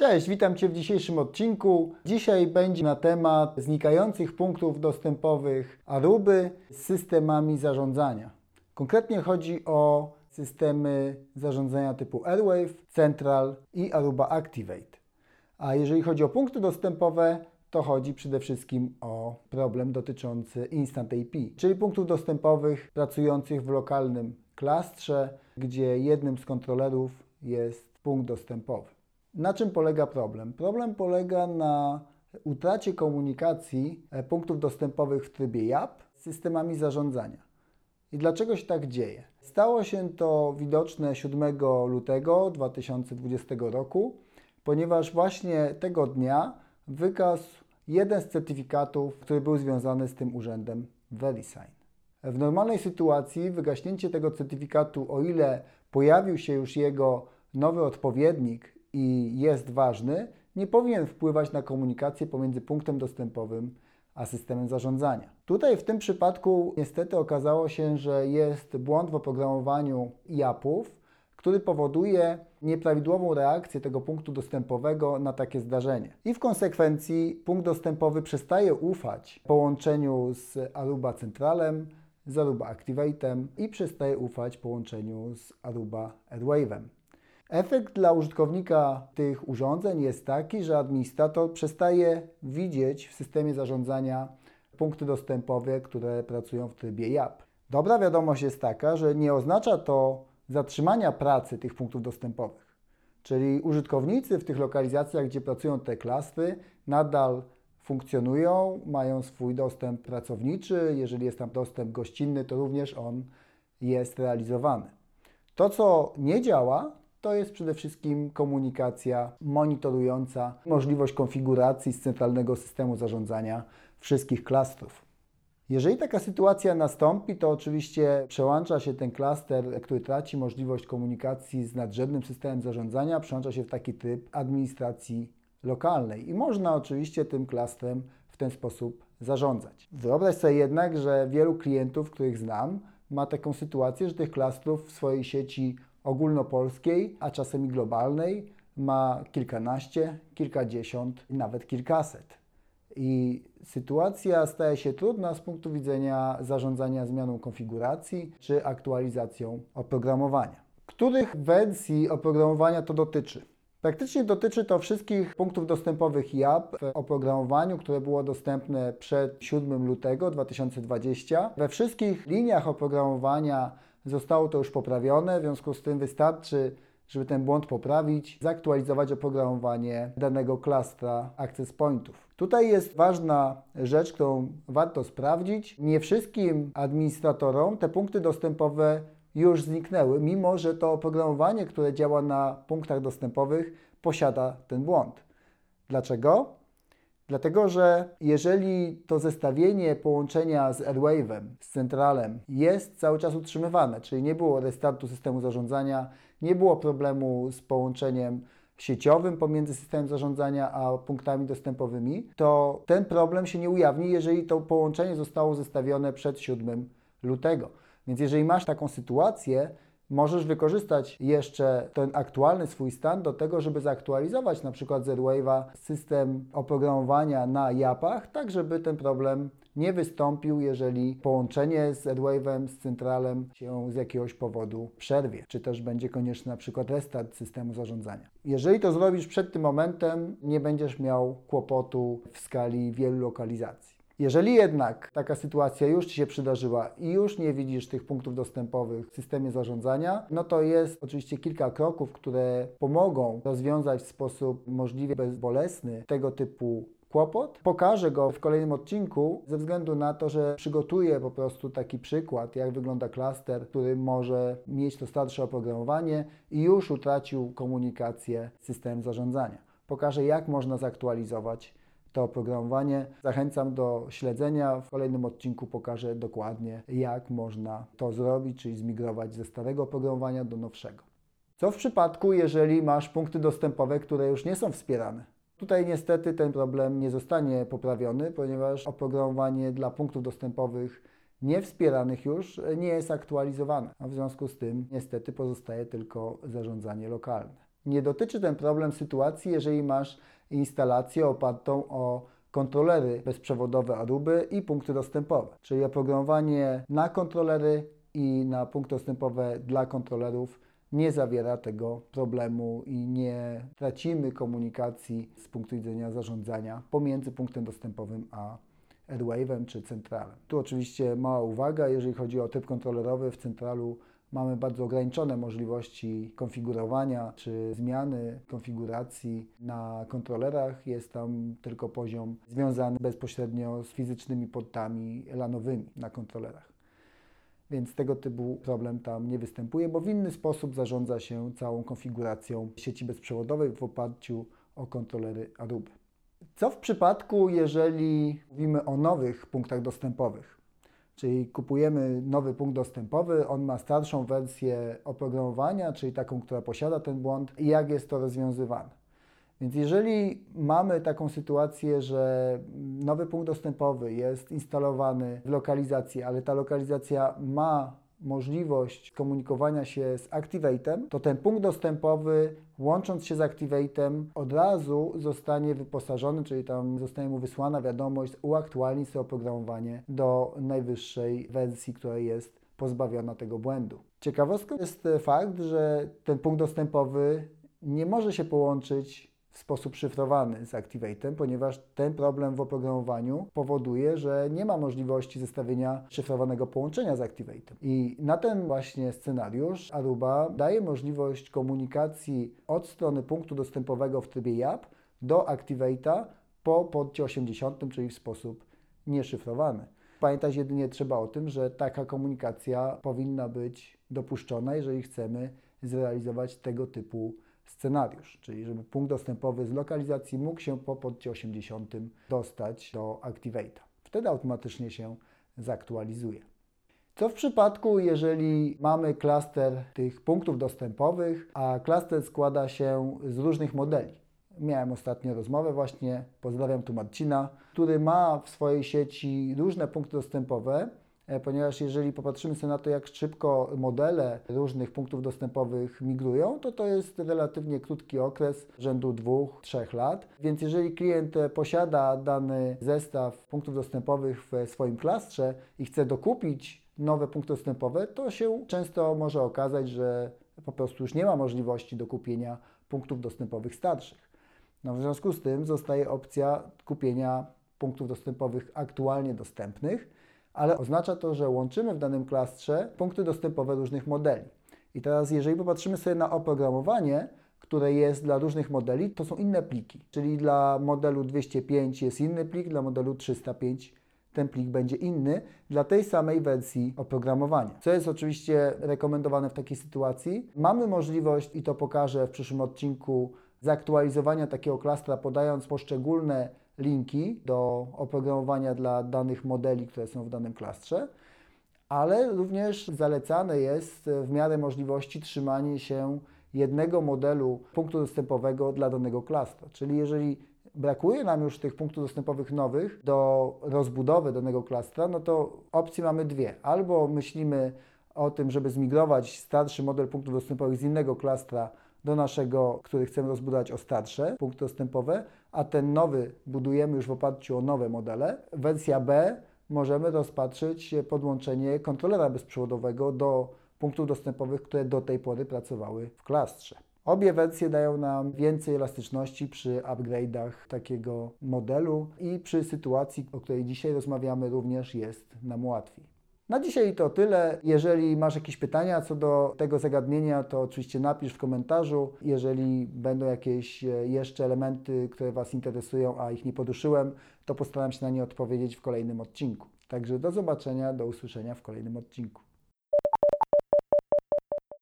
Cześć, witam Cię w dzisiejszym odcinku. Dzisiaj będzie na temat znikających punktów dostępowych Aruby z systemami zarządzania. Konkretnie chodzi o systemy zarządzania typu Airwave, Central i Aruba Activate. A jeżeli chodzi o punkty dostępowe, to chodzi przede wszystkim o problem dotyczący Instant AP, czyli punktów dostępowych pracujących w lokalnym klastrze, gdzie jednym z kontrolerów jest punkt dostępowy. Na czym polega problem? Problem polega na utracie komunikacji e, punktów dostępowych w trybie YAP z systemami zarządzania. I dlaczego się tak dzieje? Stało się to widoczne 7 lutego 2020 roku, ponieważ właśnie tego dnia wykazł jeden z certyfikatów, który był związany z tym urzędem VeriSign. W normalnej sytuacji wygaśnięcie tego certyfikatu, o ile pojawił się już jego nowy odpowiednik i jest ważny, nie powinien wpływać na komunikację pomiędzy punktem dostępowym a systemem zarządzania. Tutaj w tym przypadku niestety okazało się, że jest błąd w oprogramowaniu IAP-ów, który powoduje nieprawidłową reakcję tego punktu dostępowego na takie zdarzenie. I w konsekwencji punkt dostępowy przestaje ufać połączeniu z Aruba Centralem, z Aruba Activate'em i przestaje ufać połączeniu z Aruba Airwave'em. Efekt dla użytkownika tych urządzeń jest taki, że administrator przestaje widzieć w systemie zarządzania punkty dostępowe, które pracują w trybie YAP. Dobra wiadomość jest taka, że nie oznacza to zatrzymania pracy tych punktów dostępowych. Czyli użytkownicy w tych lokalizacjach, gdzie pracują te klastry, nadal funkcjonują, mają swój dostęp pracowniczy. Jeżeli jest tam dostęp gościnny, to również on jest realizowany. To, co nie działa, to jest przede wszystkim komunikacja monitorująca możliwość konfiguracji z centralnego systemu zarządzania wszystkich klastrów. Jeżeli taka sytuacja nastąpi, to oczywiście przełącza się ten klaster, który traci możliwość komunikacji z nadrzędnym systemem zarządzania, przełącza się w taki typ administracji lokalnej i można oczywiście tym klastrem w ten sposób zarządzać. Wyobraź sobie jednak, że wielu klientów, których znam, ma taką sytuację, że tych klastrów w swojej sieci ogólnopolskiej, a czasem i globalnej ma kilkanaście, kilkadziesiąt, nawet kilkaset. I sytuacja staje się trudna z punktu widzenia zarządzania zmianą konfiguracji czy aktualizacją oprogramowania. Których wersji oprogramowania to dotyczy? Praktycznie dotyczy to wszystkich punktów dostępowych YAP w oprogramowaniu, które było dostępne przed 7 lutego 2020. We wszystkich liniach oprogramowania zostało to już poprawione, w związku z tym wystarczy, żeby ten błąd poprawić, zaktualizować oprogramowanie danego klastra access pointów. Tutaj jest ważna rzecz, którą warto sprawdzić. Nie wszystkim administratorom te punkty dostępowe już zniknęły, mimo że to oprogramowanie, które działa na punktach dostępowych, posiada ten błąd. Dlaczego? Dlatego, że jeżeli to zestawienie połączenia z Airwave'em, z centralem jest cały czas utrzymywane, czyli nie było restartu systemu zarządzania, nie było problemu z połączeniem sieciowym pomiędzy systemem zarządzania a punktami dostępowymi, to ten problem się nie ujawni, jeżeli to połączenie zostało zestawione przed 7 lutego. Więc jeżeli masz taką sytuację, możesz wykorzystać jeszcze ten aktualny swój stan do tego, żeby zaktualizować na przykład Z-Wave'a system oprogramowania na YAP-ach, tak żeby ten problem nie wystąpił, jeżeli połączenie z AdWave'em, z centralem się z jakiegoś powodu przerwie, czy też będzie konieczny na przykład restart systemu zarządzania. Jeżeli to zrobisz przed tym momentem, nie będziesz miał kłopotu w skali wielu lokalizacji. Jeżeli jednak taka sytuacja już Ci się przydarzyła i już nie widzisz tych punktów dostępowych w systemie zarządzania, no to jest oczywiście kilka kroków, które pomogą rozwiązać w sposób możliwie bezbolesny tego typu kłopot. Pokażę go w kolejnym odcinku ze względu na to, że przygotuję po prostu taki przykład, jak wygląda klaster, który może mieć to starsze oprogramowanie i już utracił komunikację z systemem zarządzania. Pokażę, jak można zaktualizować to oprogramowanie. Zachęcam do śledzenia. W kolejnym odcinku pokażę dokładnie, jak można to zrobić, czyli zmigrować ze starego oprogramowania do nowszego. Co w przypadku, jeżeli masz punkty dostępowe, które już nie są wspierane? Tutaj niestety ten problem nie zostanie poprawiony, ponieważ oprogramowanie dla punktów dostępowych niewspieranych już nie jest aktualizowane. A w związku z tym niestety pozostaje tylko zarządzanie lokalne. Nie dotyczy ten problem sytuacji, jeżeli masz instalację opartą o kontrolery bezprzewodowe Aruby i punkty dostępowe, czyli oprogramowanie na kontrolery i na punkty dostępowe dla kontrolerów nie zawiera tego problemu i nie tracimy komunikacji z punktu widzenia zarządzania pomiędzy punktem dostępowym a Airwave'em czy centralem. Tu oczywiście mała uwaga, jeżeli chodzi o typ kontrolerowy w centralu mamy bardzo ograniczone możliwości konfigurowania czy zmiany konfiguracji na kontrolerach. Jest tam tylko poziom związany bezpośrednio z fizycznymi portami lanowymi na kontrolerach. Więc tego typu problem tam nie występuje, bo w inny sposób zarządza się całą konfiguracją sieci bezprzewodowej w oparciu o kontrolery Aruby. Co w przypadku, jeżeli mówimy o nowych punktach dostępowych? Czyli kupujemy nowy punkt dostępowy, on ma starszą wersję oprogramowania, czyli taką, która posiada ten błąd i jak jest to rozwiązywane. Więc jeżeli mamy taką sytuację, że nowy punkt dostępowy jest instalowany w lokalizacji, ale ta lokalizacja ma możliwość komunikowania się z Activate'em, to ten punkt dostępowy, łącząc się z Activate'em, od razu zostanie wyposażony, czyli tam zostanie mu wysłana wiadomość, uaktualnij sobie oprogramowanie do najwyższej wersji, która jest pozbawiona tego błędu. Ciekawostką jest fakt, że ten punkt dostępowy nie może się połączyć w sposób szyfrowany z Activate'em, ponieważ ten problem w oprogramowaniu powoduje, że nie ma możliwości zestawienia szyfrowanego połączenia z Activate'em. I na ten właśnie scenariusz Aruba daje możliwość komunikacji od strony punktu dostępowego w trybie YAP do Activate'a po porcie 80, czyli w sposób nieszyfrowany. Pamiętać jedynie trzeba o tym, że taka komunikacja powinna być dopuszczona, jeżeli chcemy zrealizować tego typu scenariusz, czyli żeby punkt dostępowy z lokalizacji mógł się po porcie 80 dostać do Activate'a. Wtedy automatycznie się zaktualizuje. Co w przypadku, jeżeli mamy klaster tych punktów dostępowych, a klaster składa się z różnych modeli? Miałem ostatnio rozmowę właśnie, pozdrawiam tu Marcina, który ma w swojej sieci różne punkty dostępowe ponieważ jeżeli popatrzymy sobie na to, jak szybko modele różnych punktów dostępowych migrują, to to jest relatywnie krótki okres, rzędu dwóch, trzech lat. Więc jeżeli klient e, posiada dany zestaw punktów dostępowych w swoim klastrze i chce dokupić nowe punkty dostępowe, to się często może okazać, że po prostu już nie ma możliwości dokupienia punktów dostępowych starszych. No, w związku z tym zostaje opcja kupienia punktów dostępowych aktualnie dostępnych ale oznacza to, że łączymy w danym klastrze punkty dostępowe różnych modeli. I teraz, jeżeli popatrzymy sobie na oprogramowanie, które jest dla różnych modeli, to są inne pliki. Czyli dla modelu 205 jest inny plik, dla modelu 305 ten plik będzie inny dla tej samej wersji oprogramowania. Co jest oczywiście rekomendowane w takiej sytuacji? Mamy możliwość, i to pokażę w przyszłym odcinku, zaktualizowania takiego klastra, podając poszczególne linki do oprogramowania dla danych modeli, które są w danym klastrze, ale również zalecane jest w miarę możliwości trzymanie się jednego modelu punktu dostępowego dla danego klastra. Czyli jeżeli brakuje nam już tych punktów dostępowych nowych do rozbudowy danego klastra, no to opcje mamy dwie. Albo myślimy o tym, żeby zmigrować starszy model punktów dostępowych z innego klastra do naszego, który chcemy rozbudować o starsze punkty dostępowe, a ten nowy budujemy już w oparciu o nowe modele. Wersja B możemy rozpatrzyć podłączenie kontrolera bezprzewodowego do punktów dostępowych, które do tej pory pracowały w klastrze. Obie wersje dają nam więcej elastyczności przy upgrade'ach takiego modelu i przy sytuacji, o której dzisiaj rozmawiamy, również jest nam łatwiej. Na dzisiaj to tyle. Jeżeli masz jakieś pytania co do tego zagadnienia, to oczywiście napisz w komentarzu. Jeżeli będą jakieś e, jeszcze elementy, które Was interesują, a ich nie poduszyłem, to postaram się na nie odpowiedzieć w kolejnym odcinku. Także do zobaczenia, do usłyszenia w kolejnym odcinku.